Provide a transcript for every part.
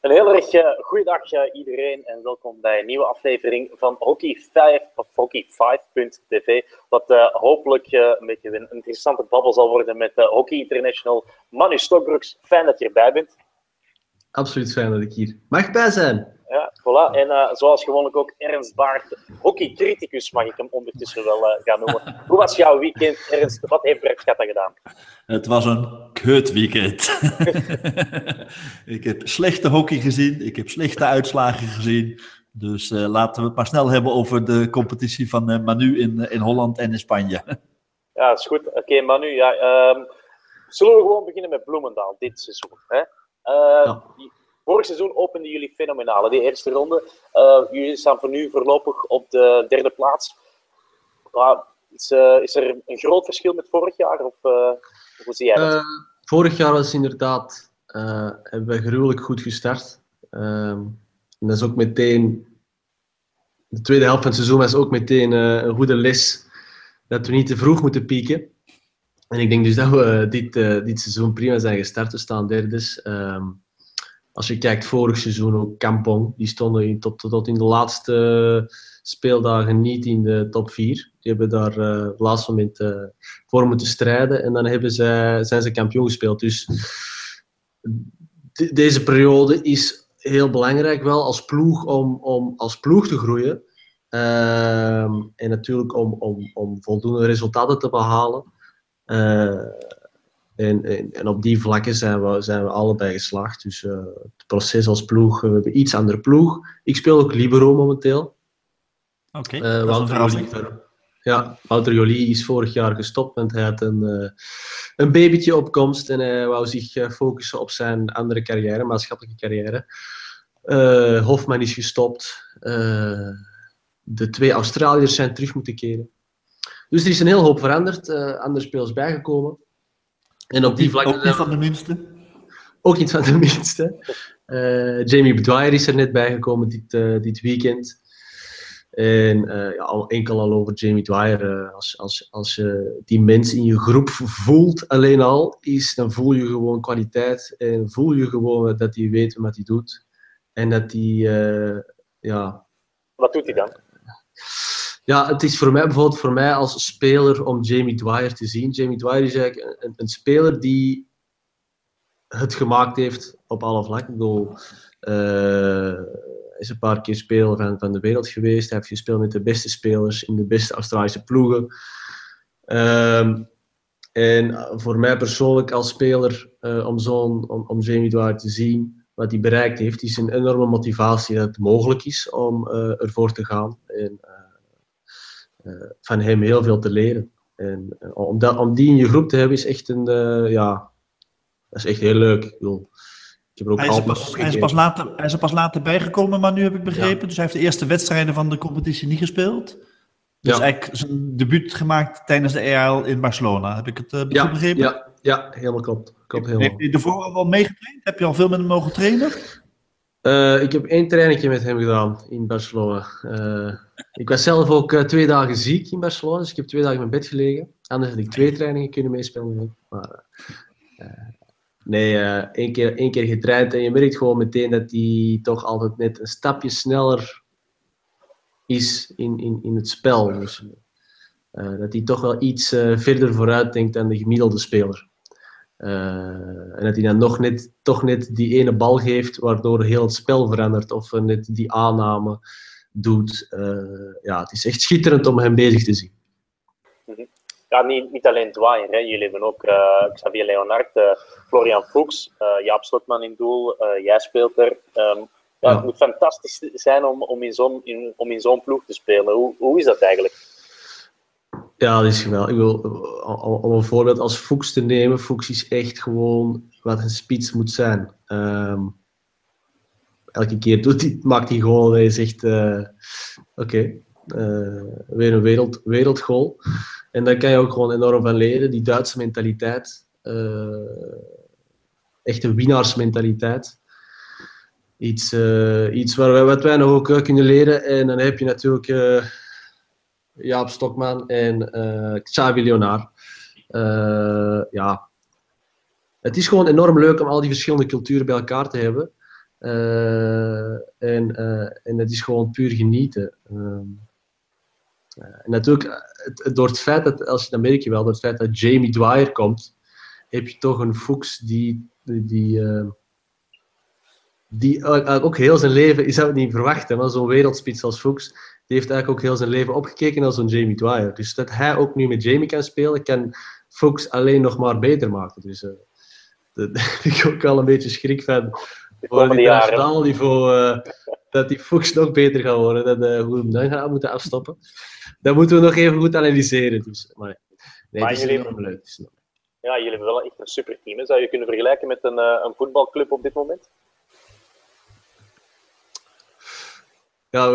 Een heel erg uh, goeiedag uh, iedereen en welkom bij een nieuwe aflevering van Hockey 5 of Hockey 5.tv. Wat uh, hopelijk een beetje een interessante babbel zal worden met Hockey International. Manu Stokbroeks, fijn dat je erbij bent. Absoluut fijn dat ik hier mag bij zijn. Ja, voilà. En uh, zoals gewoonlijk ook Ernst Baart, hockeycriticus mag ik hem ondertussen wel uh, gaan noemen. Hoe was jouw weekend, Ernst? Wat heeft Schatta gedaan? Het was een kut weekend. ik heb slechte hockey gezien, ik heb slechte uitslagen gezien. Dus uh, laten we het maar snel hebben over de competitie van Manu in, in Holland en in Spanje. ja, dat is goed. Oké, okay, Manu. Ja, um, zullen we gewoon beginnen met Bloemendaal dit seizoen? Hè? Ja. Vorig seizoen openden jullie fenomenaal. Die eerste ronde. Uh, jullie staan voor nu voorlopig op de derde plaats. Maar is, uh, is, er een groot verschil met vorig jaar? Of hoe zie jij dat? vorig jaar was inderdaad, hebben we gruwelijk goed gestart. Ehm, en dat is ook meteen, de tweede helft van het seizoen was ook meteen een goede les dat we niet te vroeg moeten pieken. En ik denk dus dat we dit, dit seizoen prima zijn gestart. We staan derde. Um, als je kijkt vorig seizoen ook Kampong, die stonden tot, tot in de laatste speeldagen niet in de top 4. Die hebben daar op het laatste moment uh, voor moeten strijden en dan hebben zij, zijn ze kampioen gespeeld. Dus deze periode is heel belangrijk wel als ploeg om, om als ploeg te groeien. Uh, en natuurlijk om, om, om voldoende resultaten te behalen. Uh, en, en, en, op die vlakken zijn we, zijn we allebei geslaagd. Dus uh, het proces als ploeg, we hebben iets andere ploeg. Ik speel ook libero momenteel. Oké, okay, uh, Wouter Ja, Wouter Jolie is vorig jaar gestopt, want hij had een, een babytje op komst en hij wou zich focussen op zijn andere carrière, maatschappelijke carrière. Hofman is gestopt. de twee Australiërs zijn terug moeten keren. Dus er is een heel hoop veranderd, andere spelers bijgekomen. En op die vlak... Ook niet van de minste? Ook niet van de minste. Uh, Jamie Bedwire is er net bijgekomen dit, uh, dit weekend. En uh, ja, al enkel al over Jamie Dwyer. als, als, als je die mensen in je groep voelt alleen al, is, dan voel je gewoon kwaliteit. En voel je gewoon dat hij weet wat hij doet. En dat hij, ja... Wat doet hij dan? Ja, het is voor mij bijvoorbeeld voor mij als speler om Jamie Dwyer te zien. Jamie Dwyer is eigenlijk een, speler die het gemaakt heeft op alle vlakken. Ik bedoel, uh, is een paar keer speler van, van de wereld geweest. Hij heeft gespeeld met de beste spelers in de beste Australische ploegen. Um, en voor mij persoonlijk als speler, uh, om, zo'n, om, om Jamie Dwyer te zien wat hij bereikt heeft, is een enorme motivatie dat het mogelijk is om uh, ervoor te gaan. En, eh, van hem heel veel te leren. En eh, om, dat, om die in je groep te hebben is echt een, uh, ja, dat is echt heel leuk. Ik, bedoel, ik heb ook hij, is pas, hij, is pas later, hij is er pas later bijgekomen, maar nu heb ik begrepen. Dus hij heeft de eerste wedstrijden van de competitie niet gespeeld. Dus ja. eigenlijk zijn debuut gemaakt tijdens de EAL in Barcelona. Heb ik het uh, ja, begrepen? Ja, ja, helemaal klopt. klopt helemaal. Heeft hij ervoor al meegetraind? Heb je al veel met hem mogen trainen? Uh, ik heb één trainingje met hem gedaan in Barcelona. Uh, ik was zelf ook uh, twee dagen ziek in Barcelona, dus ik heb twee dagen in mijn bed gelegen. Anders had ik twee trainingen kunnen meespelen. Maar nee, één, keer, één keer getraind en je merkt gewoon meteen dat hij toch altijd net een stapje sneller is in, in, in het spel. Dus, dat hij toch wel iets verder vooruit denkt dan de gemiddelde speler. Uh, en dat hij dan nog net, toch net die ene bal geeft, waardoor heel het spel verandert, of net die aanname doet. Uh, ja, het is echt schitterend om hem bezig te zien. Mhm. Ja, niet, niet alleen Dwyer, hè. jullie hebben ook uh, Xavier Leonard, Florian Fuchs, Jaap Slotman in doel, jij speelt er. Um, ja. Het moet fantastisch zijn om, om in zo'n om in zo'n ploeg te spelen. Hoe, hoe is dat eigenlijk? Ja, dat is geweldig. Ik wil, om een voorbeeld als Fuchs te nemen. Fuchs is echt gewoon wat een spits moet zijn. Um, elke keer doet hij, maakt hij en je zegt, uh, oké, uh, weer een wereld, wereldgoal. En daar kan je ook gewoon enorm van leren. Die Duitse mentaliteit. Uh, echt een winnaarsmentaliteit. Iets, iets waar wij, wat wij nog ook kunnen leren. En dan heb je natuurlijk Jaap Stokman en uh, Xavi. Uh, ja, het is gewoon enorm leuk om al die verschillende culturen bij elkaar te hebben. en, en dat is gewoon puur genieten. En natuurlijk, het, door het feit dat, als je, dan merk je wel, door het feit dat Jamie Dwyer komt, heb je toch een Fuchs die, die, die, die ook heel zijn leven, je zou het niet verwachten, maar zo'n wereldspits als Fuchs, die heeft eigenlijk ook heel zijn leven opgekeken als zo'n Jamie Dwyer. Dus dat hij ook nu met Jamie kan spelen, kan Fuchs alleen nog maar beter maken. Dus uh, daar heb ik ook al een beetje schrik van. Voor het internationaal niveau, uh, dat die Fuchs nog beter gaat worden. Dat uh, hoe we hem dan gaan moeten afstoppen. Dat moeten we nog even goed analyseren. Dus, maar nee, maar het is jullie, leuk. Ja, jullie hebben wel echt een super team. Zou je kunnen vergelijken met een, een voetbalclub op dit moment? Ja,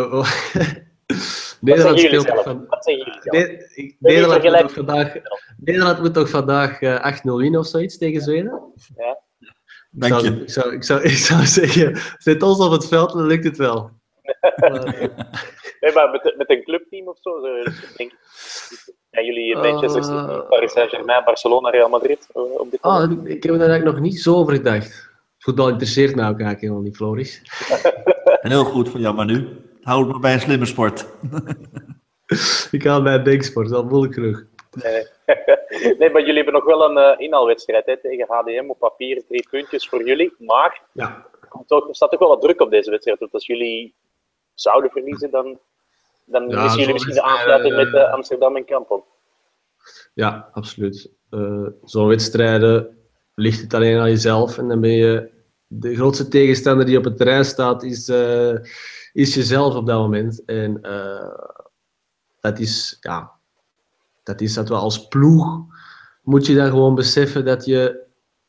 Nederland speelt toch van... Nederland, moet toch vandaag, Nederland moet toch vandaag uh, 8-0 winnen of zoiets tegen Zweden? Ja. Dank je. Ik zou, ik, zou, ik zou zeggen, zet ons op het veld, dan lukt het wel. nee, maar met, met een clubteam of zo, denk ik. Ja, jullie Manchester City, uh, Paris Saint-Germain, Barcelona, Real Madrid uh, op dit ah, Ik heb er eigenlijk nog niet zo over gedacht. Voetbal interesseert mij ook eigenlijk helemaal niet, Floris. Heel goed van jou, maar nu. Hou het maar bij een slimme sport. ik haal bij een denksport, dat moeilijk genoeg. Nee, nee, maar jullie hebben nog wel een uh, inhaalwedstrijd hè, tegen HDM op papier. Drie puntjes voor jullie. Maar ja. er staat toch wel wat druk op deze wedstrijd. Want als jullie zouden verliezen, dan, dan ja, missen jullie misschien de aansluiting met uh, Amsterdam en Kampong. Ja, absoluut. Uh, Zo'n wedstrijden ligt het alleen aan jezelf. En dan ben je de grootste tegenstander die op het terrein staat, is, uh, is jezelf op dat moment. En uh, dat is, ja, dat is dat we als ploeg moet je dan gewoon beseffen dat je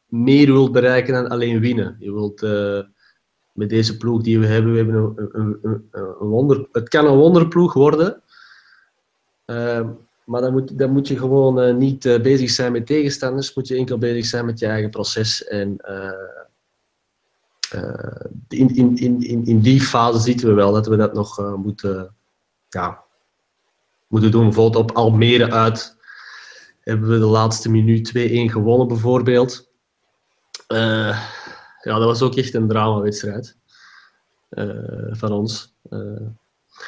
meer wilt bereiken dan alleen winnen. Je wilt uh, met deze ploeg die we hebben, we hebben een, een, een, wonder, het kan een wonderploeg worden. maar dan moet, dan moet je gewoon niet bezig zijn met tegenstanders, moet je enkel bezig zijn met je eigen proces. En in, in, in, in die fase zien we wel dat we dat nog uh, moeten, ja, moeten doen. Bijvoorbeeld op Almere uit hebben we de laatste minuut 2-1 gewonnen bijvoorbeeld. Uh, ja, dat was ook echt een dramawedstrijd van ons.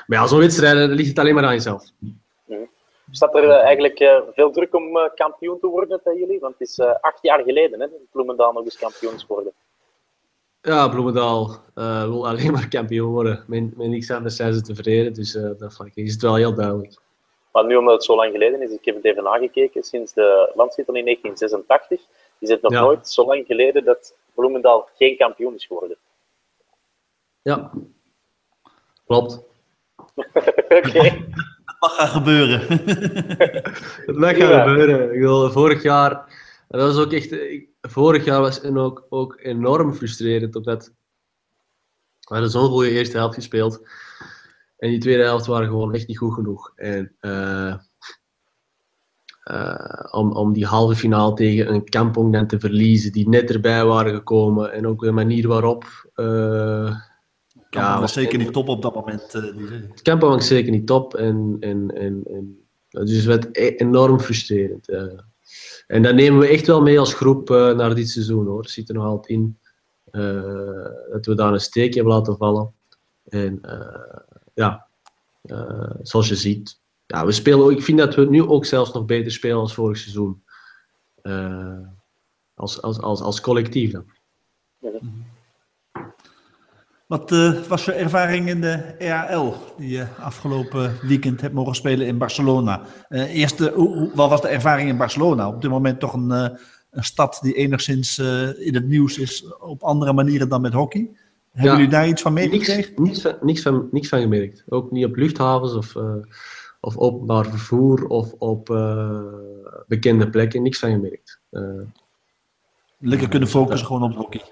maar ja, zo'n wedstrijd ligt het alleen maar aan jezelf. Staat er eigenlijk veel druk om kampioen te worden bij jullie? Want het is acht jaar geleden hè, dat Bloemendaal nog eens kampioen is geworden. Ja, Bloemendaal uh, wil alleen maar kampioen worden. Met, niks anders zijn ze tevreden, dus uh, dat vlak is het wel heel duidelijk. Maar nu omdat het zo lang geleden is, ik heb het even nagekeken, sinds de landstitel in 1986 is het nog nooit zo lang geleden dat Bloemendaal geen kampioen is geworden. Ja, klopt. Oké. Dat mag gaan gebeuren. Het mag gaan gebeuren. Ik wil, vorig jaar dat was ook echt, vorig jaar was het ook, ook enorm frustrerend, omdat we hadden zo'n goede eerste helft gespeeld. En die tweede helft waren gewoon echt niet goed genoeg. En uh, uh, om, om die halve finale tegen een kampong dan te verliezen, die net erbij waren gekomen. En ook de manier waarop. Uh, ja, was zeker niet top op dat moment. het kampong was zeker niet top. En, en, en, en, dus het werd e-, enorm frustrerend. En dat nemen we echt wel mee als groep uh, naar dit seizoen hoor. Het zit er nog altijd in uh, dat we daar een steek hebben laten vallen. En uh, ja, zoals je ziet, ja, we spelen, ik vind dat we nu ook zelfs nog beter spelen als vorig seizoen. als, als, als, als collectief dan. Wat uh, was je ervaring in de EAL die je afgelopen weekend hebt mogen spelen in Barcelona? Uh, eerst, hoe, wat was de ervaring in Barcelona? Op dit moment toch een, een stad die enigszins in het nieuws is op andere manieren dan met hockey. Hebben jullie daar iets van meegekregen? Niks, niks, niks, van, niks van gemerkt. Ook niet op luchthavens of, of openbaar vervoer of op bekende plekken. Niks van gemerkt. Lekker kunnen focussen gewoon op hockey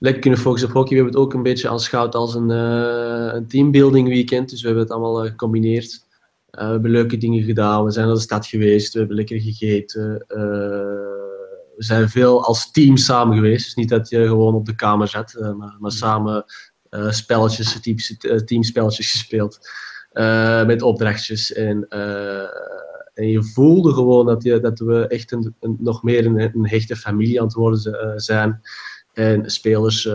lekker kunnen focussen op hockey. We hebben het ook een beetje aanschouwd als een, uh, een teambuilding weekend. Dus we hebben het allemaal uh, gecombineerd. Uh, we hebben leuke dingen gedaan. We zijn naar de stad geweest. We hebben lekker gegeten. we zijn veel als team samen geweest. Dus niet dat je gewoon op de kamer zat, maar, maar, samen spelletjes, typische teamspelletjes gespeeld. met opdrachtjes. En, en je voelde gewoon dat, je, dat we echt een, een nog meer een, een hechte familie aan het worden zijn. En spelers uh,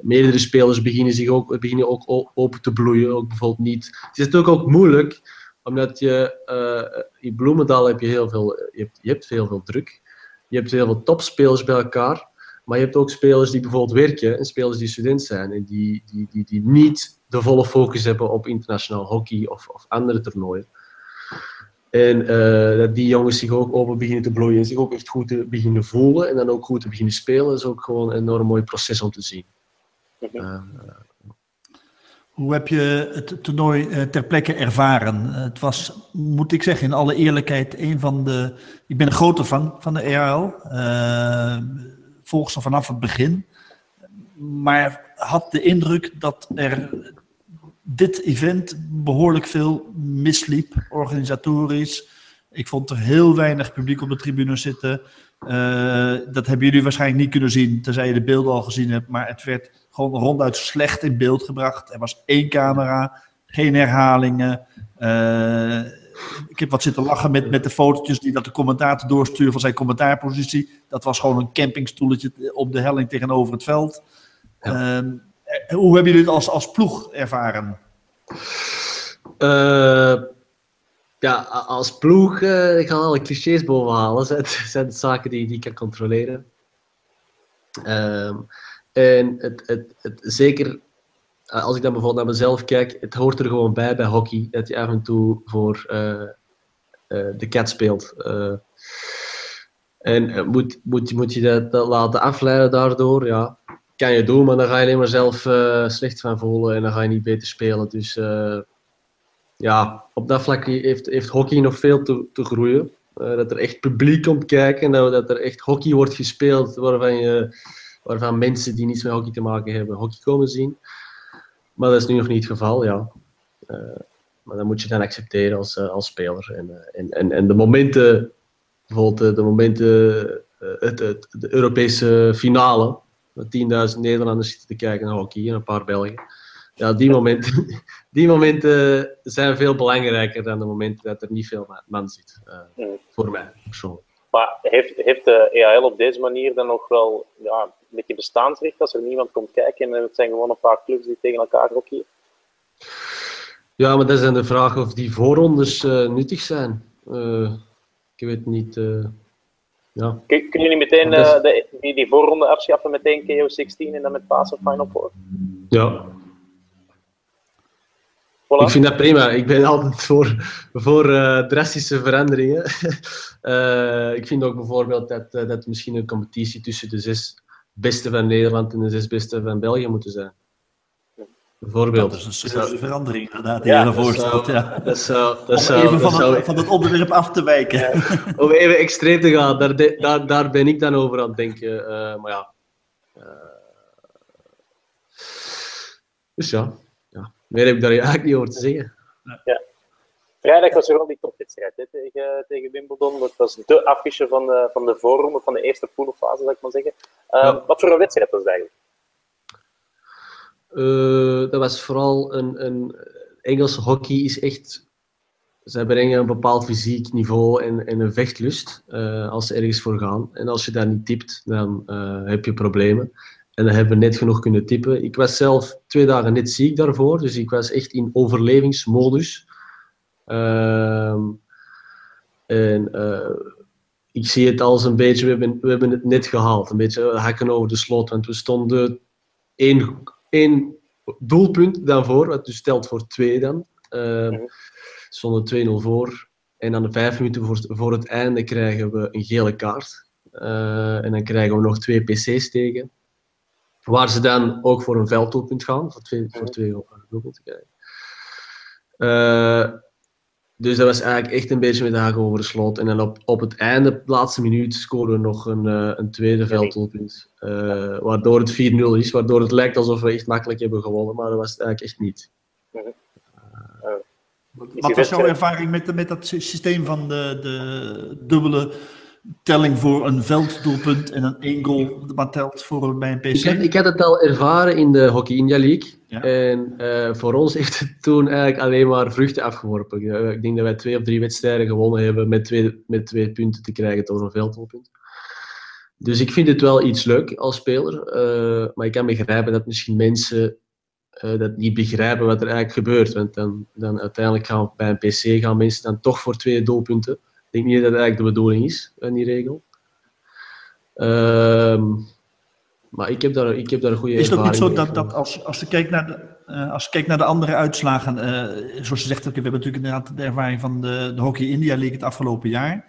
meerdere spelers beginnen zich ook, beginnen ook open te bloeien. Ook bijvoorbeeld niet. Het is natuurlijk ook moeilijk, omdat je uh, in Bloemendaal heb je heel veel, je hebt, je hebt heel veel druk. Je hebt heel veel topspelers bij elkaar. Maar je hebt ook spelers die bijvoorbeeld werken en spelers die student zijn en die, die, die, die niet de volle focus hebben op internationaal hockey of, of andere toernooien. En uh, dat die jongens zich ook open beginnen te bloeien en zich ook echt goed te beginnen voelen en dan ook goed te beginnen spelen, is ook gewoon een enorm mooi proces om te zien. Uh, hoe heb je het toernooi eh, ter plekke ervaren? Het was, moet ik zeggen, in alle eerlijkheid, een van de. Ik ben een grote fan van de ERL. Uh, volg ze vanaf het begin. Maar had de indruk dat er dit event behoorlijk veel misliep, organisatorisch. Ik vond er heel weinig publiek op de tribune zitten. Uh, dat hebben jullie waarschijnlijk niet kunnen zien, tenzij je de beelden al gezien hebt. Maar het werd gewoon ronduit slecht in beeld gebracht. Er was één camera, geen herhalingen. Uh, ik heb wat zitten lachen met, met de fotootjes die dat de commentator doorstuurde van zijn commentaarpositie. Dat was gewoon een campingstoeletje op de helling tegenover het veld. Ja. Uh, hoe hebben jullie het als, als ploeg ervaren? Uh, ja, als ploeg, uh, ik ga alle clichés bovenhalen. Het zijn zaken die, die ik kan controleren. Uh, en het, het, het, zeker als ik dan bijvoorbeeld naar mezelf kijk, het hoort er gewoon bij bij hockey dat je af en toe voor de cat speelt. en moet, moet, moet je dat, dat laten afleiden daardoor? Ja, kan je doen, maar dan ga je alleen maar zelf uh, slecht van voelen en dan ga je niet beter spelen. Dus uh, ja, op dat vlak heeft, heeft hockey nog veel te, te groeien. Uh, dat er echt publiek komt kijken en dat, dat er echt hockey wordt gespeeld waarvan, je, waarvan mensen die niets met hockey te maken hebben hockey komen zien. Maar dat is nu nog niet het geval, ja. maar dat moet je dan accepteren als, als speler. En, en, en, en de momenten, bijvoorbeeld de momenten, het, het, de Europese finale, 10.000 Nederlanders zitten te kijken naar hockey en een paar Belgen. Ja, die momenten, die momenten zijn veel belangrijker dan de momenten dat er niet veel man zit. Uh, Voor mij persoonlijk. Maar heeft, heeft de EAL op deze manier dan nog wel ja, een beetje bestaansrecht als er niemand komt kijken en het zijn gewoon een paar clubs die tegen elkaar hockeyen? Ja, maar dat is dan de vraag of die voorrondes uh, nuttig zijn. Uh, ik weet niet. Ja. Kun, kunnen jullie meteen uh, de, die, die voorronde afschaffen, meteen KO16 en dan met Pasen Final Four? Ja. Voilà. Ik vind dat prima. Ik ben altijd voor, voor uh, drastische veranderingen. uh, ik vind ook bijvoorbeeld dat, dat misschien een competitie tussen de zes beste van Nederland en de zes beste van België moeten zijn. Bijvoorbeeld. Dat is een serieuze verandering inderdaad, die ja, je voorstelt. Ja. Dat zou, dat zou, Om even van, zou, het, van het onderwerp af te wijken. Ja. Om even extreem te gaan, daar, de, daar, daar ben ik dan over aan het denken. Uh, maar ja. Uh, dus ja. ja, meer heb ik daar eigenlijk niet over te zeggen. Ja. Vrijdag was er wel die topwedstrijd tegen, tegen Wimbledon. Dat was de affiche van de, van de voorronde, van de eerste poolfase, zou ik maar zeggen. Uh, ja. Wat voor een wedstrijd was het eigenlijk? Uh, dat was vooral een, een Engelse hockey is echt. Zij brengen een bepaald fysiek niveau en, en een vechtlust uh, als ze ergens voor gaan. En als je daar niet tipt, dan heb je problemen. En dan hebben we net genoeg kunnen tippen. Ik was zelf twee dagen net ziek daarvoor, dus ik was echt in overlevingsmodus. Ehm, en ik zie het als een beetje, we hebben, we hebben het net gehaald. Een beetje hakken over de slot, want we stonden één één doelpunt dan voor, wat dus stelt voor twee dan. Uh, mm stonden 2-0 voor. En dan vijf minuten voor, voor het einde krijgen we een gele kaart. Uh, en dan krijgen we nog twee PC's tegen. Waar ze dan ook voor een velddoelpunt gaan, voor twee, voor twee doelpunten krijgen. Uh, dus dat was eigenlijk echt een beetje met de haak over de slot. En dan op, op het einde, de laatste minuut, scoren we nog een, uh, een tweede velddoelpunt. Uh, waardoor het 4-0 is, waardoor het lijkt alsof we echt makkelijk hebben gewonnen, maar dat was het eigenlijk echt niet. Uh, Wat was jouw ervaring met, met dat systeem van de, de dubbele telling voor een velddoelpunt en een één goal maar telt voor bij een PC? Ik had, ik had het al ervaren in de Hockey India League. Ja. En uh, voor ons heeft het toen eigenlijk alleen maar vruchten afgeworpen. Uh, ik denk dat wij twee of drie wedstrijden gewonnen hebben met twee, met twee punten te krijgen door een velddoelpunt. dus ik vind het wel iets leuk als speler. Uh, maar ik kan begrijpen dat misschien mensen uh, dat niet begrijpen wat er eigenlijk gebeurt. Want dan, dan uiteindelijk gaan bij een PC gaan mensen dan toch voor twee doelpunten. Ik denk niet dat dat eigenlijk de bedoeling is van die regel. Uh, maar ik heb daar, ik heb daar een goede Is het ook niet zo dat, dat als, als je kijkt naar de, uh, als je kijkt naar de andere uitslagen, uh, zoals je zegt, we hebben natuurlijk inderdaad de ervaring van de, de Hockey India League het afgelopen jaar.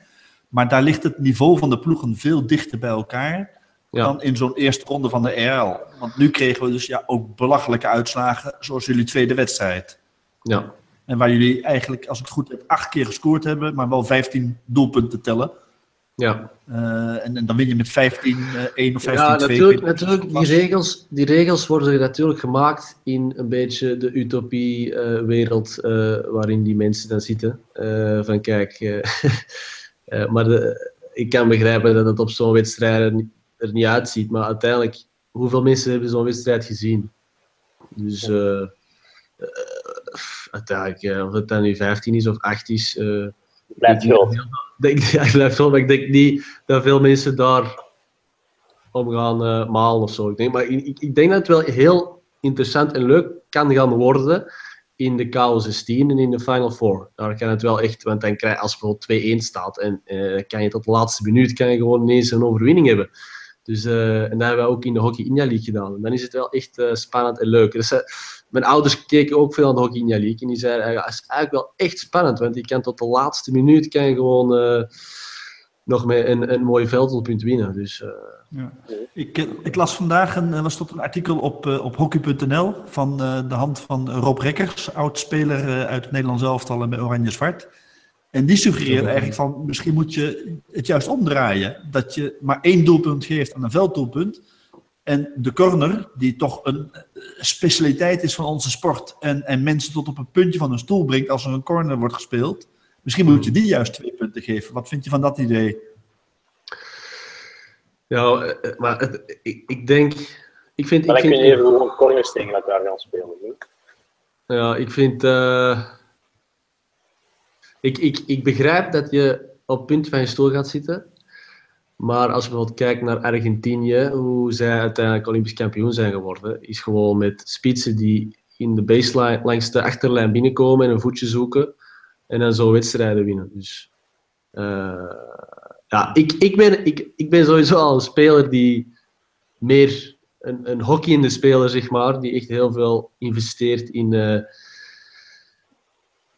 Maar daar ligt het niveau van de ploegen veel dichter bij elkaar ja. dan in zo'n eerste ronde van de RL. Want nu kregen we dus ja, ook belachelijke uitslagen, zoals jullie tweede wedstrijd. Ja. En waar jullie eigenlijk, als ik het goed heb, acht keer gescoord hebben, maar wel 15 doelpunten tellen. Ja. Uh, en, en, dan win je met 15, uh, 1 of 15, ja, 2. Natuurlijk, natuurlijk die, regels, die regels worden natuurlijk gemaakt in een beetje de utopie-wereld uh, waarin die mensen dan zitten. van kijk, maar de, ik kan begrijpen dat het op zo'n wedstrijd er, er, niet uitziet. Maar uiteindelijk, hoeveel mensen hebben zo'n wedstrijd gezien? Dus uiteindelijk, of het dan nu 15 is of 8 is blijft groot. Denk, ja, blijft groot, maar ik denk niet dat veel mensen daar om gaan uh, malen of zo. Ik denk, maar ik, ik, denk dat het wel heel interessant en leuk kan gaan worden in de KO16 en in de Final Four. Daar kan het wel echt, want dan krijg je als bijvoorbeeld 2-1 staat en uh, kan je tot de laatste minuut kan je gewoon ineens een overwinning hebben. Dus, uh, en dat hebben we ook in de Hockey India League gedaan. En dan is het wel echt spannend en leuk. Dus, mijn ouders keken ook veel aan de Hockey India League. En die zeiden, ja, het is eigenlijk wel echt spannend. Want je kan tot de laatste minuut kan je gewoon uh, nog met een, een mooi velddoelpunt winnen. Dus, uh... ja. ik, ik, las vandaag een, was tot een artikel op, uh, op hockey.nl van de hand van Rob Rekkers, oud-speler uit het Nederlands elftal en bij Oranje Zwart. En die suggereerde eigenlijk van, misschien moet je het juist omdraaien. Dat je maar één doelpunt geeft aan een velddoelpunt en de corner, die toch een specialiteit is van onze sport. En, en mensen tot op een puntje van een stoel brengt als er een corner wordt gespeeld. Misschien moet je die juist twee punten geven. Wat vind je van dat idee? Ja, eh, maar het, ik, ik, denk. Ik vind, maar ik vind, even gewoon corners tegen elkaar gaan spelen. Ja, ik vind. Uh, ik, ik, ik begrijp dat je op het punt van je stoel gaat zitten. Maar als je bijvoorbeeld kijkt naar Argentinië, hoe zij uiteindelijk Olympisch kampioen zijn geworden, is gewoon met spitsen die in de baseline langs de achterlijn binnenkomen en een voetje zoeken en dan zo wedstrijden winnen. Dus uh, ja, ik, ik, ben, ik, ik ben sowieso al een speler die meer een, een hockeyende speler, zeg maar, die echt heel veel investeert in, uh,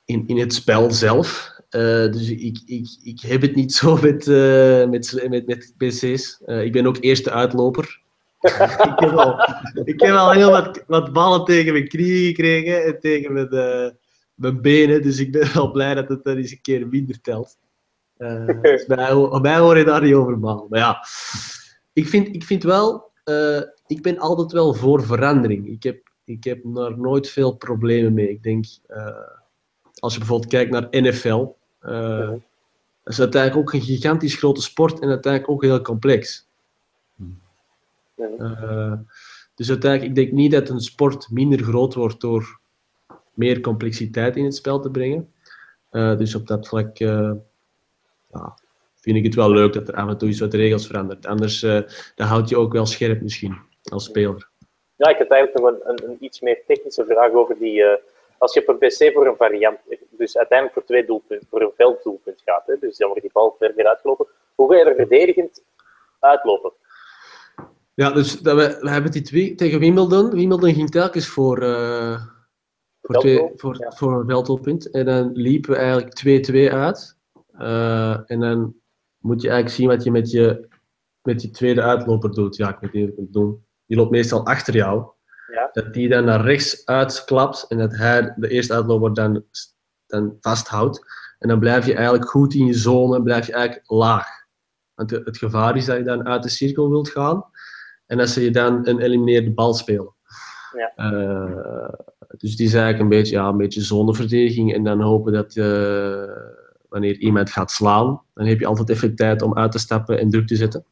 in, in het spel zelf. Uh, dus ik, ik, ik heb het niet zo met, uh, met, met, met PC's. Uh, ik ben ook eerste uitloper. ik, heb al, ik heb al heel wat, wat ballen tegen mijn knieën gekregen en tegen mijn, mijn benen. Dus ik ben wel blij dat het dan eens een keer minder telt. dus bij, mij hoor je daar niet over. Maar ja, ik vind, ik vind wel, ik ben altijd wel voor verandering. Ik heb, ik heb daar nooit veel problemen mee. Ik denk als je bijvoorbeeld kijkt naar NFL, uh, dat is uiteindelijk ook een gigantisch grote sport en uiteindelijk ook heel complex. Uh, dus uiteindelijk, ik denk niet dat een sport minder groot wordt door meer complexiteit in het spel te brengen. Uh, dus op dat vlak ja, vind ik het wel leuk dat er af en toe eens wat regels verandert. Anders dan houd je ook wel scherp misschien als speler. Ja, ik heb eigenlijk nog een, een, een iets meer technische vraag over die als je op een PC voor een variant, dus uiteindelijk voor twee doelpunten, voor een velddoelpunt gaat, hè, dus dan wordt die bal verder uitgelopen, hoe ga je er verdedigend uitlopen? Ja, dus dat we, we hebben die twee tegen Wimbledon. Wimbledon ging telkens voor, uh, voor, twee, voor, ja. voor een velddoelpunt. En dan liepen we eigenlijk 2-2 uit. Uh, en dan moet je eigenlijk zien wat je met je, met je tweede uitloper doet. Ja, ik weet niet wat moet doen. Die loopt meestal achter jou. Ja. Dat die dan naar rechts uitklapt en dat hij de eerste uitloper dan, dan vasthoudt. En dan blijf je eigenlijk goed in je zone, blijf je eigenlijk laag. Want het gevaar is dat je dan uit de cirkel wilt gaan en dat ze je dan een elimineerde bal spelen. Ja. Uh, dus die is eigenlijk een beetje, ja, een beetje zoneverdediging en dan hopen dat je, wanneer iemand gaat slaan, dan heb je altijd even tijd om uit te stappen en druk te zetten.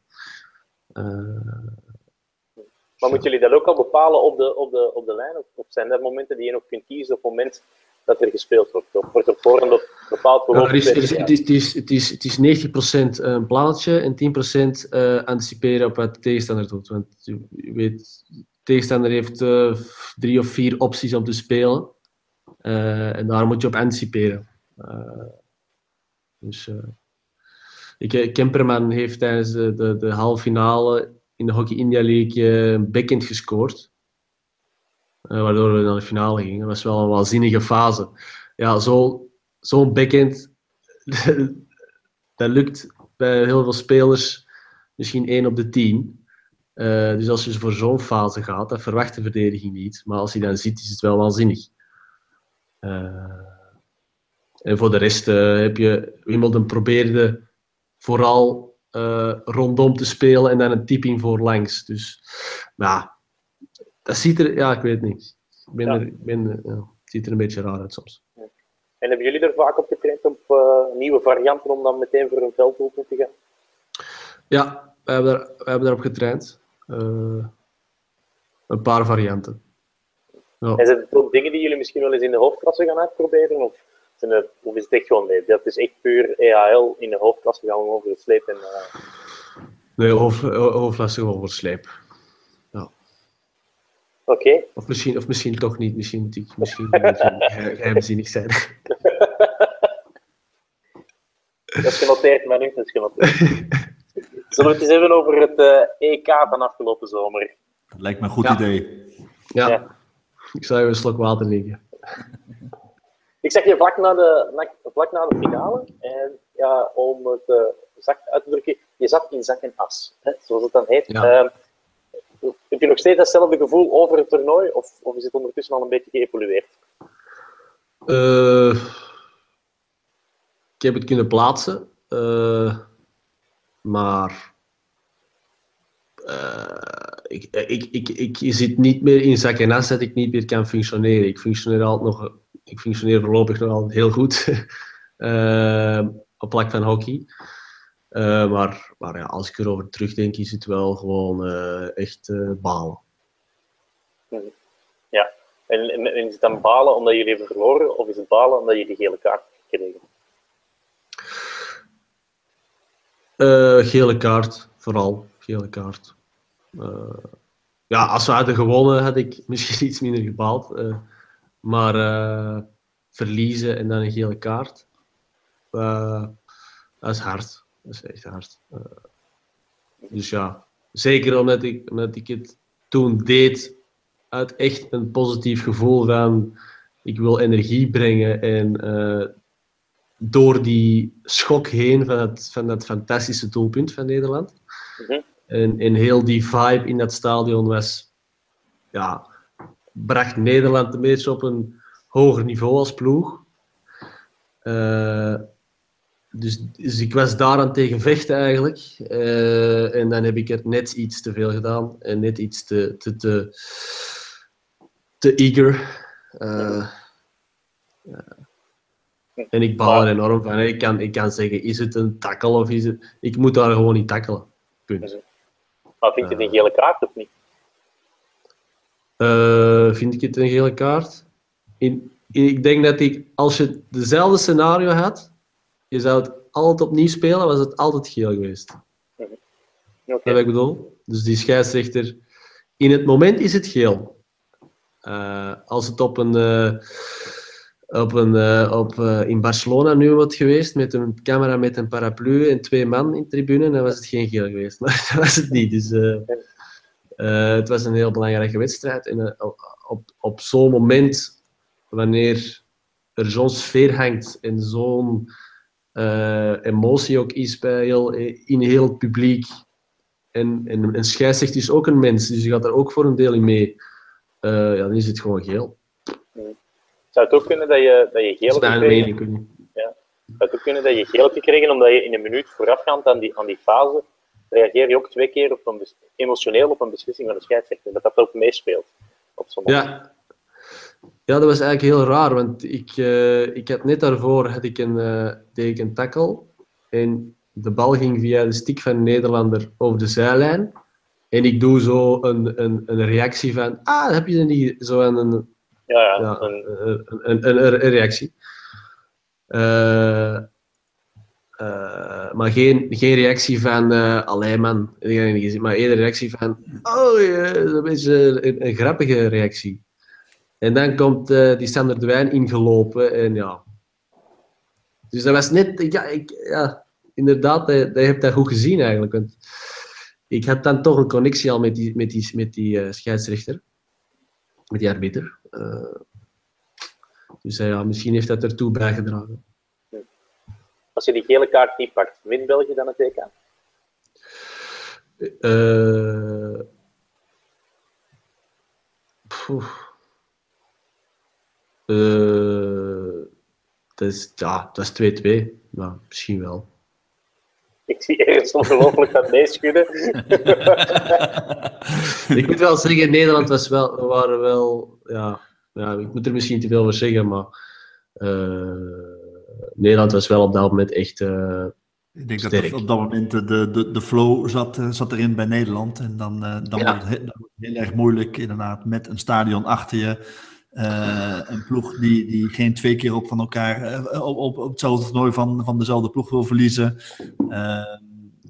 Uh, maar moeten jullie dat ook al bepalen op de, op de, op de lijn? Of zijn er momenten die je nog kunt kiezen op het moment dat er gespeeld wordt? Of wordt er voorhand bepaald ja, is, het, is, het, is, het, is, het is 90% een plannetje en 10% uh, anticiperen op wat de tegenstander doet. Want je weet, de tegenstander heeft uh, drie of vier opties om te spelen. Uh, en daar moet je op anticiperen. dus, ik, Kemperman heeft tijdens de, de, de halve finale in de Hockey India League een backhand gescoord. Uh, waardoor we naar de finale gingen. Dat was wel een waanzinnige fase. Ja, zo'n zo backhand, dat lukt bij heel veel spelers misschien 1 op de 10. Uh, dus als je voor zo'n fase gaat, dat verwacht de verdediging niet. Maar als je dan ziet, is het wel waanzinnig. En voor de rest heb je Wimbledon probeerde vooral rondom te spelen en dan een typing voor langs. Dus ja, dat ziet er, ja, ik weet niet. Ik ben er, ben, ja, het ziet er een beetje raar uit soms. En hebben jullie er vaak op getraind op uh, nieuwe varianten om dan meteen voor een veldopen te gaan? Ja, we hebben, er, we hebben erop getraind. Een paar varianten. Ja. En zijn het ook dingen die jullie misschien wel eens in de hoofdklasse gaan uitproberen? Of, zijn er, of is het echt gewoon nee? Dat is echt puur EHL in de hoofdklasse gaan we over de sleep en... Uh... Nee, hoofd, hoofdklasse over de sleep. Oké. Of, misschien, of misschien toch niet. Misschien moet ik misschien geheimzinnig zijn. dat is genoteerd, maar nu is genoteerd. Zullen we het eens even over het uh, eh, EK van afgelopen zomer? Dat lijkt me een goed idee. Ja. ja. Ik zou even een slok water liggen. Ik zeg je vlak na de, vlak na de finale, en ja, om het uh, zacht uit te drukken, je zat in zak en as, hè, zoals het dan heet. Ja. Ehm, heb je nog steeds datzelfde gevoel over het toernooi, of, of is het ondertussen al een beetje geëvolueerd? Uh, ik heb het kunnen plaatsen, uh, maar uh, ik, ik, ik, ik zit niet meer in zak en as dat ik niet meer kan functioneren. Ik functioneer, altijd nog, ik functioneer voorlopig nog altijd heel goed op plek van hockey. Uh, maar maar ja, als ik erover terugdenk, is het wel gewoon uh, echt uh, balen. Ja, en, en, is het dan balen omdat jullie hebben verloren, of is het balen omdat je die gele kaart gekregen? gele kaart, vooral. Gele kaart. Ja, als we hadden gewonnen, had ik misschien iets minder gebaald. maar verliezen en dan een gele kaart, dat is hard. Is echt hard. Dus ja, zeker omdat ik, het toen deed uit echt een positief gevoel van ik wil energie brengen en door die schok heen van het, van dat fantastische doelpunt van Nederland. Mm en, heel die vibe in dat stadion was, ja, bracht Nederland een beetje op een hoger niveau als ploeg. Uh, dus, dus ik was daaraan tegen vechten eigenlijk. Uh, en dan heb ik het net iets te veel gedaan. En net iets te, te, te, te eager. Uh, En ik baal er enorm van. Ik kan, ik kan zeggen, is het een tackle of is het... Ik moet daar gewoon niet tackelen. Punt. Maar vind je het een gele kaart of niet? Uh, vind ik het een gele kaart? In, ik denk dat ik, als je dezelfde scenario had, je zou het altijd opnieuw spelen, was het altijd geel geweest. Okay. Dat wat ik bedoel? Dus die scheidsrechter... In het moment is het geel. Uh, als het op een... Uh, op een, uh, op, in Barcelona nu wat geweest, met een camera met een paraplu en twee man in tribune, dan was het geen geel geweest. Maar dat was het niet. Dus, het was een heel belangrijke wedstrijd. En op, op zo'n moment, wanneer er zo'n sfeer hangt en zo'n emotie ook is bij heel, in heel het publiek. En, en een scheidsrechter is ook een mens, dus je gaat daar ook voor een deel in mee. Ja, dan is het gewoon geel. Zou het ook kunnen dat je, dat je geel hebt gekregen? Ja. Zou het ook kunnen dat je geel hebt gekregen omdat je in een minuut voorafgaand aan die, aan die fase reageer je ook twee keer op een emotioneel op een beslissing van de scheidsrechter. Dat dat ook meespeelt. Op ja, ja, dat was eigenlijk heel raar, want ik, uh, ik had net daarvoor had ik een, uh, deed ik een tackle en de bal ging via de stick van de Nederlander over de zijlijn. En ik doe zo een, een, een reactie van, ah, heb je er niet zo een, Ja, ja. ja een- een, een, een, reactie. Eh, eh, maar geen, geen reactie van, eh allee man, maar eerder reactie van, oh ja, dat is eh, een, een grappige reactie. En dan komt eh, die Sander de Wijn ingelopen en ja. Dus dat was net, ja, ik, ja inderdaad, je, hebt dat goed gezien eigenlijk. Want ik had dan toch een connectie al met die, met die, met die eh, scheidsrechter, met die arbiter. Eh, dus eh, ja, misschien heeft dat ertoe bijgedragen. Als je die gele kaart niet pakt, wint België dan het EK? Poeh. Eh, dat is, ja, dat is 2-2. Ja, misschien wel. Ik zie ergens ongelooflijk dat nee schudden. Ik moet wel zeggen, Nederland was wel, we waren wel, ja, ja, ik moet er misschien te veel over zeggen, maar eh, Nederland was wel op dat moment echt, eh, Ik denk dat Sterk. er op dat moment de, de, de flow zat, eh, zat erin bij Nederland. En dan, eh, dan, Ja. wordt het, he- dan wordt het heel erg moeilijk, inderdaad, met een stadion achter je. Eh, een ploeg die, die geen twee keer op van elkaar eh, op, op, op hetzelfde toernooi van, van dezelfde ploeg wil verliezen. eh,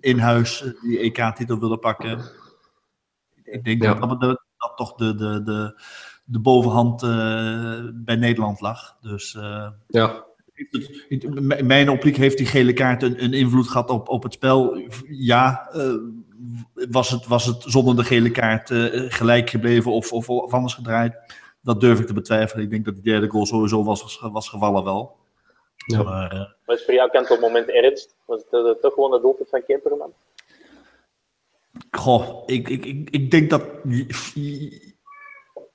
in huis die EK-titel willen pakken. Ik denk Ja. dat, dat, dat toch de, de, de, de bovenhand bij Nederland lag. Dus ja, in mijn optiek heeft die gele kaart een, een invloed gehad op, op het spel. Ja, was, het, was het zonder de gele kaart gelijk gebleven of, of, of anders gedraaid? Dat durf ik te betwijfelen. Ik denk dat die derde goal sowieso was, was gevallen wel. Ja. Maar, eh, Wat is voor jou kent op het moment ernst? Was het eh, toch gewoon het doelpunt van Kemperman? Goh, ik, ik, ik, ik denk dat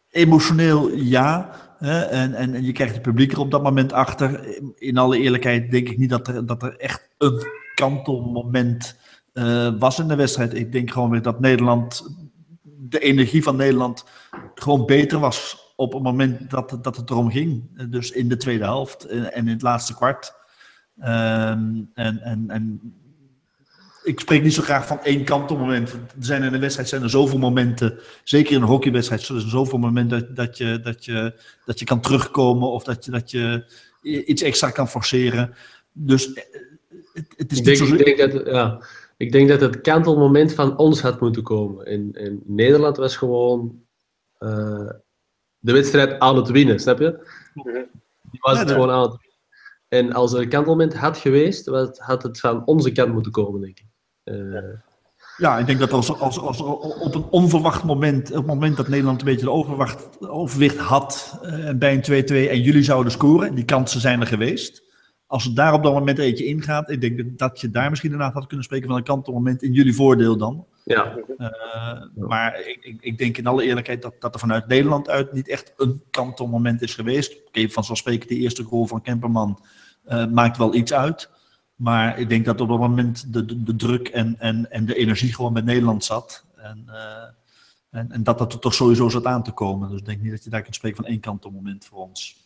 emotioneel ja. Hè, en, en, en je krijgt het publiek er op dat moment achter. In alle eerlijkheid denk ik niet dat er, dat er echt een kantelmoment eh, was in de wedstrijd. Ik denk gewoon weer dat Nederland, de energie van Nederland, gewoon beter was op het moment dat, dat het erom ging. Dus in de tweede helft en, in het laatste kwart. Ehm, en, en, en ik spreek niet zo graag van één kantelmoment. Er zijn in een wedstrijd zijn er zoveel momenten, zeker in een hockeywedstrijd, zijn er zoveel momenten dat, dat, je, dat, je, dat je kan terugkomen of dat je, dat je iets extra kan forceren. Dus eh, het, het is ik niet denk, zo... ik, denk dat, ja, ik denk dat het kantelmoment van ons had moeten komen. In, in Nederland was gewoon eh, de wedstrijd aan het winnen, snap je? Die was Ja, het gewoon aan het winnen. En als er een kantelmoment had geweest, had het van onze kant moeten komen, denk ik. Eh, Ja, ik denk dat als, als, als op een onverwacht moment, op het moment dat Nederland een beetje de overwacht, overwicht had eh, bij een 2-2 en jullie zouden scoren, die kansen zijn er geweest. Als het daar op dat moment eentje ingaat, ik denk dat- dat je daar misschien inderdaad had kunnen spreken van een kantelmoment in jullie voordeel dan. Ja, Eh, maar ik, ik, ik denk in alle eerlijkheid dat, dat er vanuit Nederland uit niet echt een kantelmoment is geweest. Oké, vanzelfsprekend die eerste goal van Kemperman eh, maakt wel iets uit. Maar ik denk dat op dat moment de, de, de druk en, en, en de energie gewoon met Nederland zat. En, eh, en, en dat dat er toch sowieso zat aan te komen. Dus ik denk niet dat je daar kunt spreken van één kantelmoment voor ons.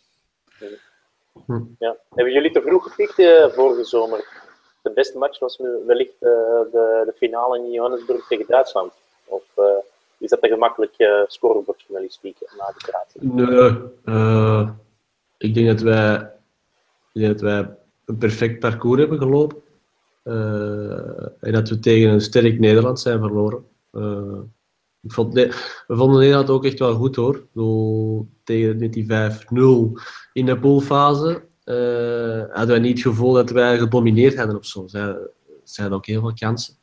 Ja. Hebben jullie te vroeg gepikt vorige zomer? De beste match was wellicht eh, de, de finale in Johannesburg tegen Duitsland. Of eh, is dat een gemakkelijk uh, scorebordjournalistiek na de praten? nee. eh, ik denk dat wij, dat wij een perfect parcours hebben gelopen. Eh, en dat we tegen een sterk Nederland zijn verloren. Eh, we vonden Nederland ook echt wel goed hoor. Bedoel, tegen met die 5-0 in de poolfase eh, hadden wij niet het gevoel dat wij gedomineerd hadden of zo. Zij, zij hadden ook heel veel kansen.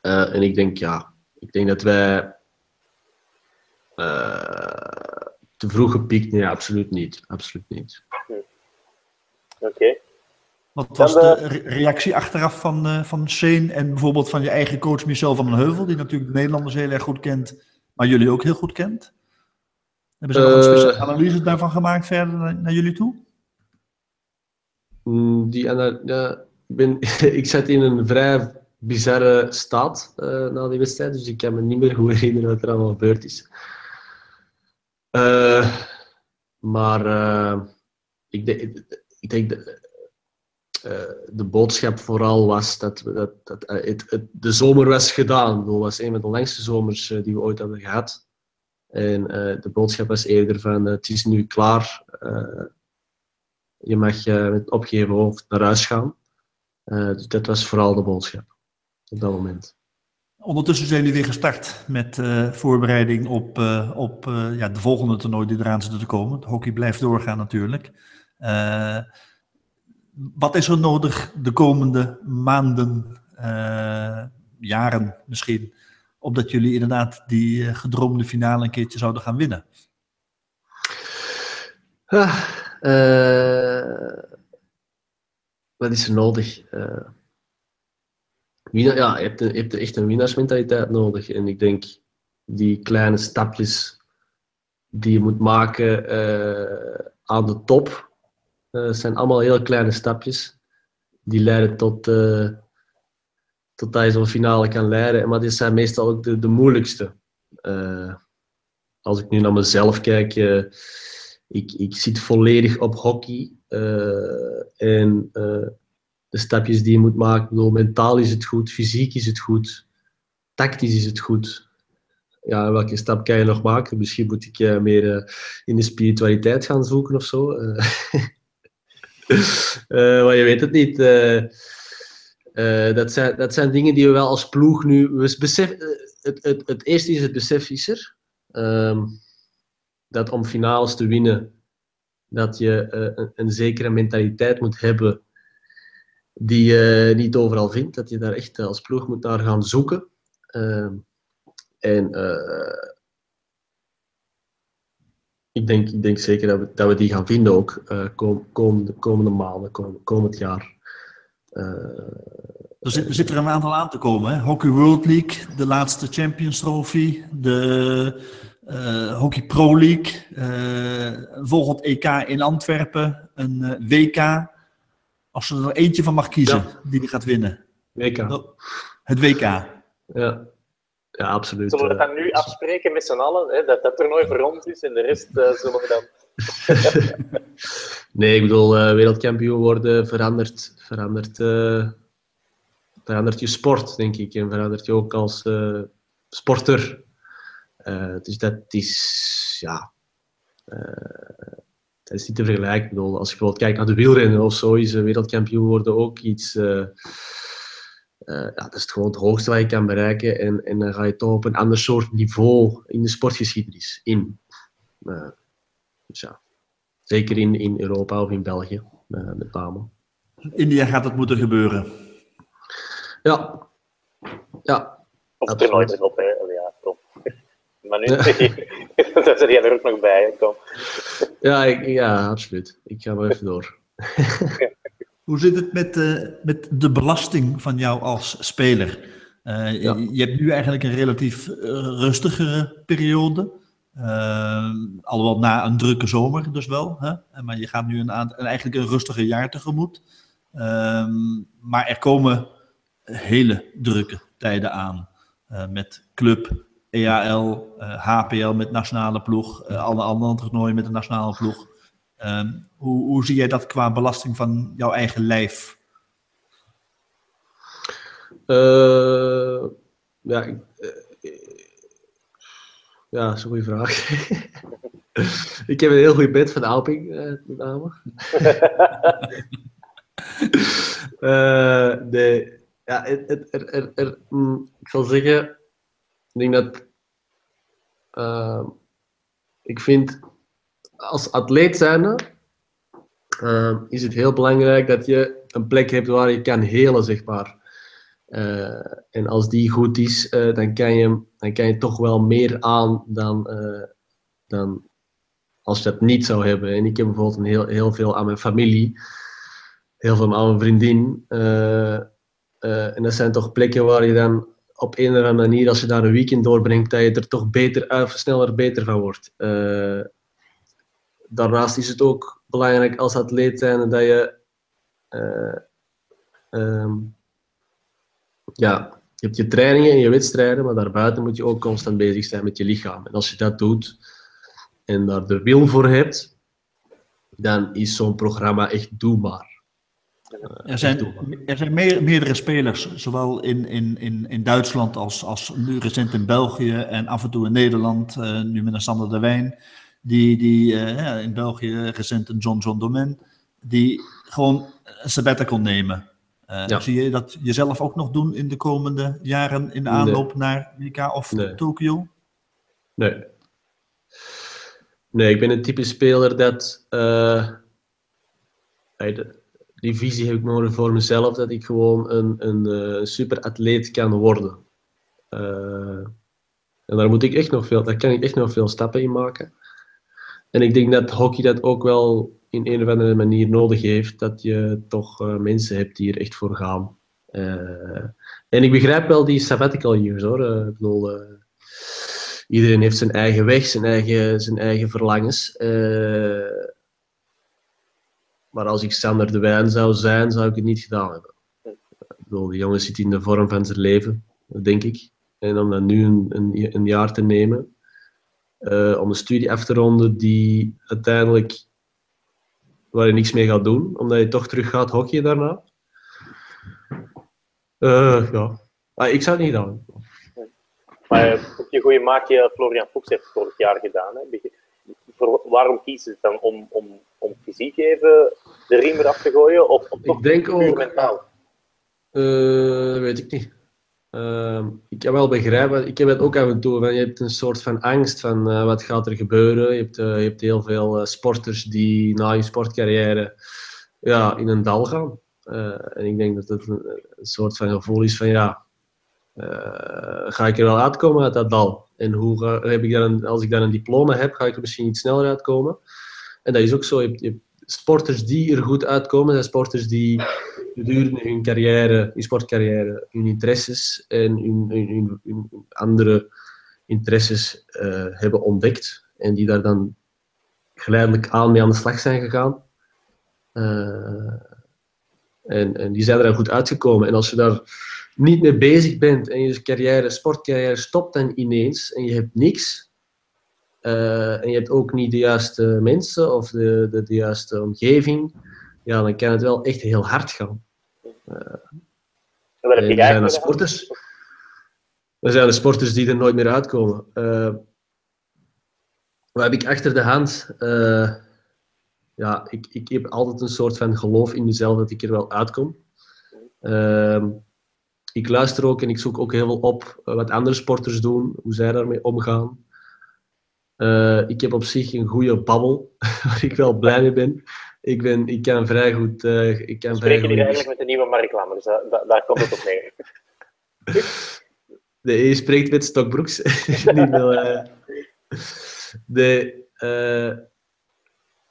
Eh, en ik denk, ja, ik denk dat wij eh, te vroeg gepiekt. Nee, absoluut niet. Absoluut niet. Oké. Wat was de re- reactie achteraf van, eh van Shane en bijvoorbeeld van je eigen coach Michel van den Heuvel, die natuurlijk de Nederlanders heel erg goed kent, maar jullie ook heel goed kent? Hebben ze nog een Eh. speciale analyse daarvan gemaakt verder naar, naar jullie toe? Mm, Die, ja, ik, ben, ik zat in een vrij bizarre staat eh, na die wedstrijd, dus ik kan me niet meer goed herinneren wat er allemaal gebeurd is. Eh, maar ik, denk, ik denk de, de boodschap vooral was dat, we- dat, dat het, het, de zomer was gedaan. Het was een van de langste zomers die we ooit hebben gehad. En de boodschap was eerder van het is nu klaar. je mag met opgeheven hoofd naar huis gaan. dus dat was vooral de boodschap op dat moment. Ondertussen zijn jullie weer gestart met voorbereiding op, op ja, de volgende toernooi die eraan zit te komen. Het hockey blijft doorgaan natuurlijk. wat is er nodig de komende maanden, jaren misschien, opdat jullie inderdaad die gedroomde finale een keertje zouden gaan winnen? Ah, wat is er nodig? ja, je hebt, echt een winnaarsmentaliteit nodig. En ik denk die kleine stapjes die je moet maken aan de top, zijn allemaal heel kleine stapjes. Die leiden tot, tot dat zo'n finale kan leiden. Maar die zijn meestal ook de, moeilijkste. als ik nu naar mezelf kijk, ik, ik zit volledig op hockey. en de stapjes die je moet maken. Bedoel, mentaal is het goed, fysiek is het goed, tactisch is het goed. Ja, welke stap kan je nog maken? Misschien moet ik meer in de spiritualiteit gaan zoeken of zo. Maar je weet het niet. Dat, zijn, dat zijn dingen die we wel als ploeg nu. We besef, het, het, het eerste is het besef is. Ehm, dat om finales te winnen, dat je een, een zekere mentaliteit moet hebben die je niet overal vindt. Dat je daar echt als ploeg moet naar gaan zoeken. Ehm, en ik, denk, ik denk zeker dat we, dat we die gaan vinden ook uh, kom, komende, komende maanden, kom, komend jaar. Er, zit, er zit er een aantal aan te komen. Hè? Hockey World League, de laatste Champions Trophy, de Hockey Pro League, een volgend EK in Antwerpen, een WK. Als er er eentje van mag kiezen die die gaat winnen. WK. Het WK. Ja. Ja, absoluut. Zullen we dat nu afspreken met z'n allen? Hè? Dat dat toernooi voor ons is en de rest uh, zullen we dan... nee, ik bedoel, uh, wereldkampioen worden verandert, verandert, uh, verandert je sport, denk ik. En verandert je ook als sporter. dus dat is, ja dat is niet te vergelijken. Bedoel, als je bijvoorbeeld kijkt naar de wielrennen of zo, is wereldkampioen worden ook iets. Ja, dat is het gewoon het hoogste wat je kan bereiken. En, en dan ga je toch op een ander soort niveau in de sportgeschiedenis in. Dus ja, zeker in, in Europa of in België, met name. India gaat het moeten gebeuren. Ja. Ja. Of er nooit op, hè? Ja, top. Maar nu, daar zit jij er ook nog bij, Tom. Ja, ik, ja, absoluut. Ik ga maar even door. Hoe zit het met, uh, met de belasting van jou als speler? Uh, ja. je, je, hebt nu eigenlijk een relatief uh, rustigere periode. alhoewel na een drukke zomer dus wel. Hè? Maar je gaat nu een, een, eigenlijk een rustiger jaar tegemoet. Ehm, maar er komen hele drukke tijden aan. met club, EAL, HPL eh, met nationale ploeg, uh, alle andere toernooien met de nationale ploeg. Ehm, hoe, hoe zie jij dat qua belasting van jouw eigen lijf? Ja, ja, dat is een goede vraag. ik heb een heel goed bed van de Alping, met name. nee, ja, er, mm, ik zal zeggen, ik denk dat uh, ik vind als atleet zijnde uh, is het heel belangrijk dat je een plek hebt waar je kan helen, zeg maar. Uh, en als die goed is, eh, dan, kan je, dan kan je toch wel meer aan dan, dan als je dat niet zou hebben. En ik heb bijvoorbeeld heel, heel veel aan mijn familie, heel veel aan mijn vriendin. En dat zijn toch plekken waar je dan op een of andere manier, als je daar een weekend doorbrengt, dat je er toch beter, sneller beter van wordt. Uh, daarnaast is het ook belangrijk als atleet zijn dat je, uh, um, ja, je hebt je trainingen en je wedstrijden, maar daarbuiten moet je ook constant bezig zijn met je lichaam. En als je dat doet en daar de wil voor hebt, dan is zo'n programma echt doelbaar. Er zijn, er zijn meerdere spelers, zowel in, in, in, in Duitsland als, als nu recent in België en af en toe in Nederland, nu met een Sander de Wijn, die, die in België recent een John John Domen, die gewoon een sabbatical nemen. Uh, Zie je dat jezelf ook nog doen in de komende jaren in de aanloop naar WK of nee. Tokio? Nee. Nee, ik ben een type speler dat. Die visie heb ik nodig voor mezelf, dat ik gewoon een, een, uh, superatleet kan worden. en daar moet ik echt nog veel, daar kan ik echt nog veel stappen in maken. En ik denk dat hockey dat ook wel in een of andere manier nodig heeft, dat je toch uh, mensen hebt die er echt voor gaan. En ik begrijp wel die sabbatical years hoor. Ik bedoel, iedereen heeft zijn eigen weg, zijn eigen, zijn eigen verlangens. Maar als ik Sander de Wijn zou zijn, zou ik het niet gedaan hebben. De jongen zit in de vorm van zijn leven, denk ik. En om dan nu een, een, jaar te nemen, om een studie af te ronden die uiteindelijk waar je niks mee gaat doen, omdat je toch terug gaat hockeyen daarna. Uh, ja, ah, ik zou het niet gedaan. Maar uh, je goede maatje Florian Fuchs heeft vorig jaar gedaan. Hè? Voor, waarom kiezen ze dan om, om, om fysiek even de riem eraf te gooien? Of, of toch ik denk ook, mentaal? Uh, weet ik niet. Uh, ik kan wel begrijpen, ik heb het ook af en toe, van, je hebt een soort van angst van uh, wat gaat er gebeuren. Je hebt, je hebt heel veel sporters die na je sportcarrière ja, in een dal gaan. en ik denk dat het een, een, soort van gevoel is van ja, ga ik er wel uitkomen uit dat dal? En hoe heb ik dan, als ik dan een diploma heb, ga ik er misschien iets sneller uitkomen? En dat is ook zo. Je sporters die er goed uitkomen, zijn sporters die gedurende hun carrière, hun sportcarrière, hun interesses en hun, hun, andere interesses uh, hebben ontdekt en die daar dan geleidelijk aan mee aan de slag zijn gegaan. Uh, en, en die zijn er dan goed uitgekomen. En als je daar niet mee bezig bent en je carrière, sportcarrière stopt dan ineens en je hebt niks, uh, en je hebt ook niet de juiste mensen of de, de, de juiste omgeving, ja, dan kan het wel echt heel hard gaan. Uh, er zijn de sporters. Er zijn de sporters die er nooit meer uitkomen. Uh, wat heb ik achter de hand? Uh, ja, ik, ik heb altijd een soort van geloof in mezelf dat ik er wel uitkom. Uh, ik luister ook en ik zoek ook heel veel op wat andere sporters doen, hoe zij daarmee omgaan. Uh, ik heb op zich een goede babbel, waar ik wel blij mee ben ik, ben, ik kan vrij goed... Uh, ik kan eigenlijk met de nieuwe marktreclame, dus daar komt het op neer. nee, je spreekt met Stokbroeks. Niet veel, uh, de,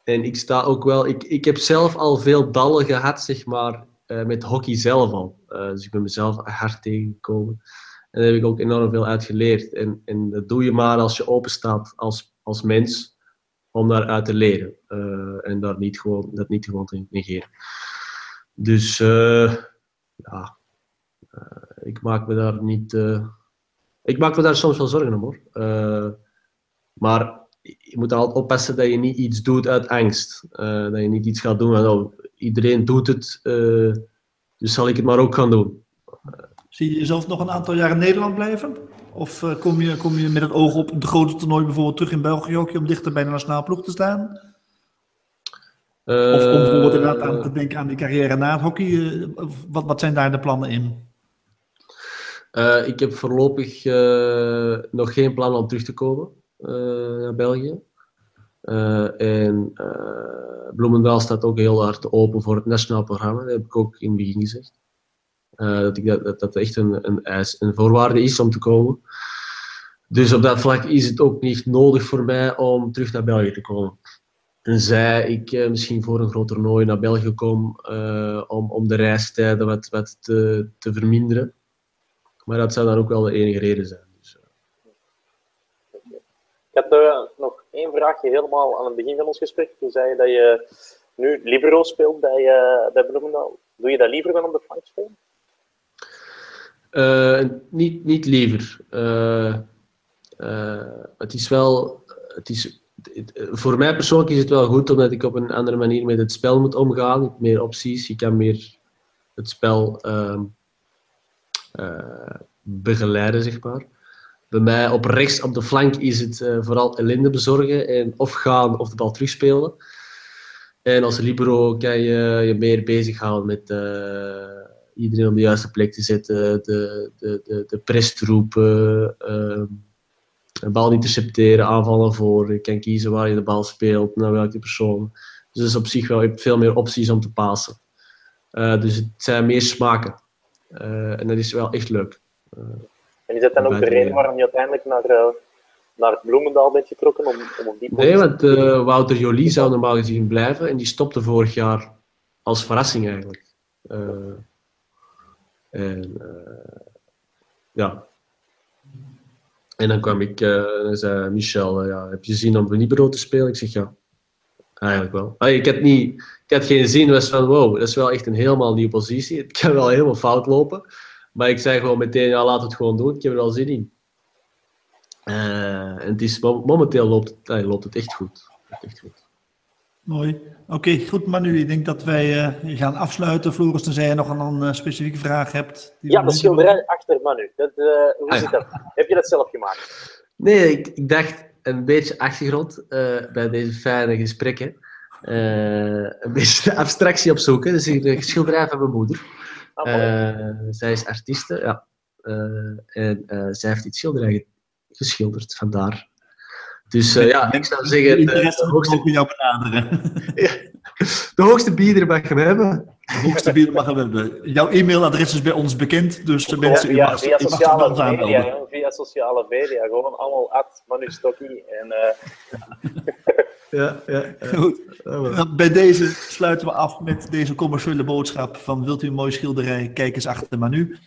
en ik sta ook wel... Ik, ik heb zelf al veel ballen gehad, zeg maar, met hockey zelf al. Dus ik ben mezelf hard tegengekomen. En daar heb ik ook enorm veel uit geleerd. En, en dat doe je maar als je open staat als, als mens om daaruit te leren. Uh, en daar niet gewoon, dat niet gewoon te negeren. Dus uh, ja, ik maak me daar niet. ik maak me daar soms wel zorgen om hoor. maar je moet altijd oppassen dat je niet iets doet uit angst. dat je niet iets gaat doen van oh, iedereen doet het, dus zal ik het maar ook gaan doen. Zie je jezelf nog een aantal jaar in Nederland blijven? Of uh, kom, je, kom je met het oog op de grote toernooi bijvoorbeeld terug in België ook om dichter bij de nationale ploeg te staan? Uh, of om bijvoorbeeld inderdaad aan te denken aan die carrière na het hockey. Uh, wat, wat zijn daar de plannen in? ik heb voorlopig nog geen plan om terug te komen naar België. en Bloemendaal staat ook heel hard open voor het nationaal programma. Dat heb ik ook in het begin gezegd. Uh, dat, ik, dat, dat echt een, een, eis, een voorwaarde is om te komen. Dus op dat vlak is het ook niet nodig voor mij om terug naar België te komen. Tenzij ik uh, misschien voor een groot toernooi naar België kom uh, om, om de reistijden wat, wat te, te verminderen. Maar dat zou dan ook wel de enige reden zijn. Dus, ik had nog één vraagje helemaal aan het begin van ons gesprek. Toen zei je dat je nu libero speelt bij, bij Bloemendaal. Doe je dat liever dan op de flank spelen? Uh, niet, niet liever. Uh, uh, het is wel. Het is, voor mij persoonlijk is het wel goed, omdat ik op een andere manier met het spel moet omgaan. Meer opties, je kan meer het spel ehm, eh, begeleiden, zeg. Bij mij op rechts op de flank is het uh, vooral ellende bezorgen en of gaan of de bal terugspelen. En als libero kan je je meer bezighouden met uh, iedereen op de juiste plek te zetten, de, de, de, de press troepen, ehm, een bal intercepteren, aanvallen voor. Je kan kiezen waar je de bal speelt, naar welke persoon. Dus op zich wel, je hebt veel meer opties om te passen. Uh, dus het zijn meer smaken. En dat is wel echt leuk. En is dat dan ook de reden waarom je uiteindelijk naar, naar Bloemendaal bent getrokken? Om, om op die nee, want Wouter Jolie zou normaal gezien blijven en die stopte vorig jaar als verrassing eigenlijk. en ja, en dan kwam ik uh, en zei Michel, uh, ja, heb je zin om Nibro te spelen? Ik zeg ja, eigenlijk wel. Allee, ik, had niet, ik had geen zin, was van wow, dat is wel echt een helemaal nieuwe positie. Het kan wel helemaal fout lopen. Maar ik zei gewoon meteen, ja, laat het gewoon doen, ik heb er wel zin in. Uh, en het is, momenteel loopt het, allee, loopt het echt goed. Echt goed. Mooi. Oké, goed Manu. Ik denk dat wij uh, gaan afsluiten. Floris, tenzij je nog een, een uh, specifieke vraag hebt. Ja, de schilderij achter Manu. Dat, uh, hoe ah, zit dat? Heb je dat zelf gemaakt? Nee, ik, ik dacht een beetje achtergrond bij deze fijne gesprekken. een beetje de abstractie opzoeken. Dus een schilderij van mijn moeder. Ah, zij is artieste, ja. en zij heeft dit schilderij geschilderd, vandaar dus uh, ja, ik zou zeggen... De, de hoogste... jou benaderen. de hoogste bieder mag hem hebben. De hoogste bieder mag hem hebben. Jouw e-mailadres is bij ons bekend, dus de mensen... Ja, ja, via, sociale media, via sociale media, gewoon allemaal at Manu Stokkie en... Uh... ja, ja, ja. Goed. Bij deze sluiten we af met deze commerciële boodschap van wilt u een mooie schilderij, kijk eens achter Manu.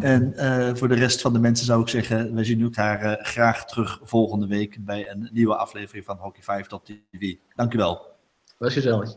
En uh, voor de rest van de mensen zou ik zeggen, wij zien elkaar uh, graag terug volgende week bij een nieuwe aflevering van Hockey 5 Top TV. Dank u wel. Was gezellig.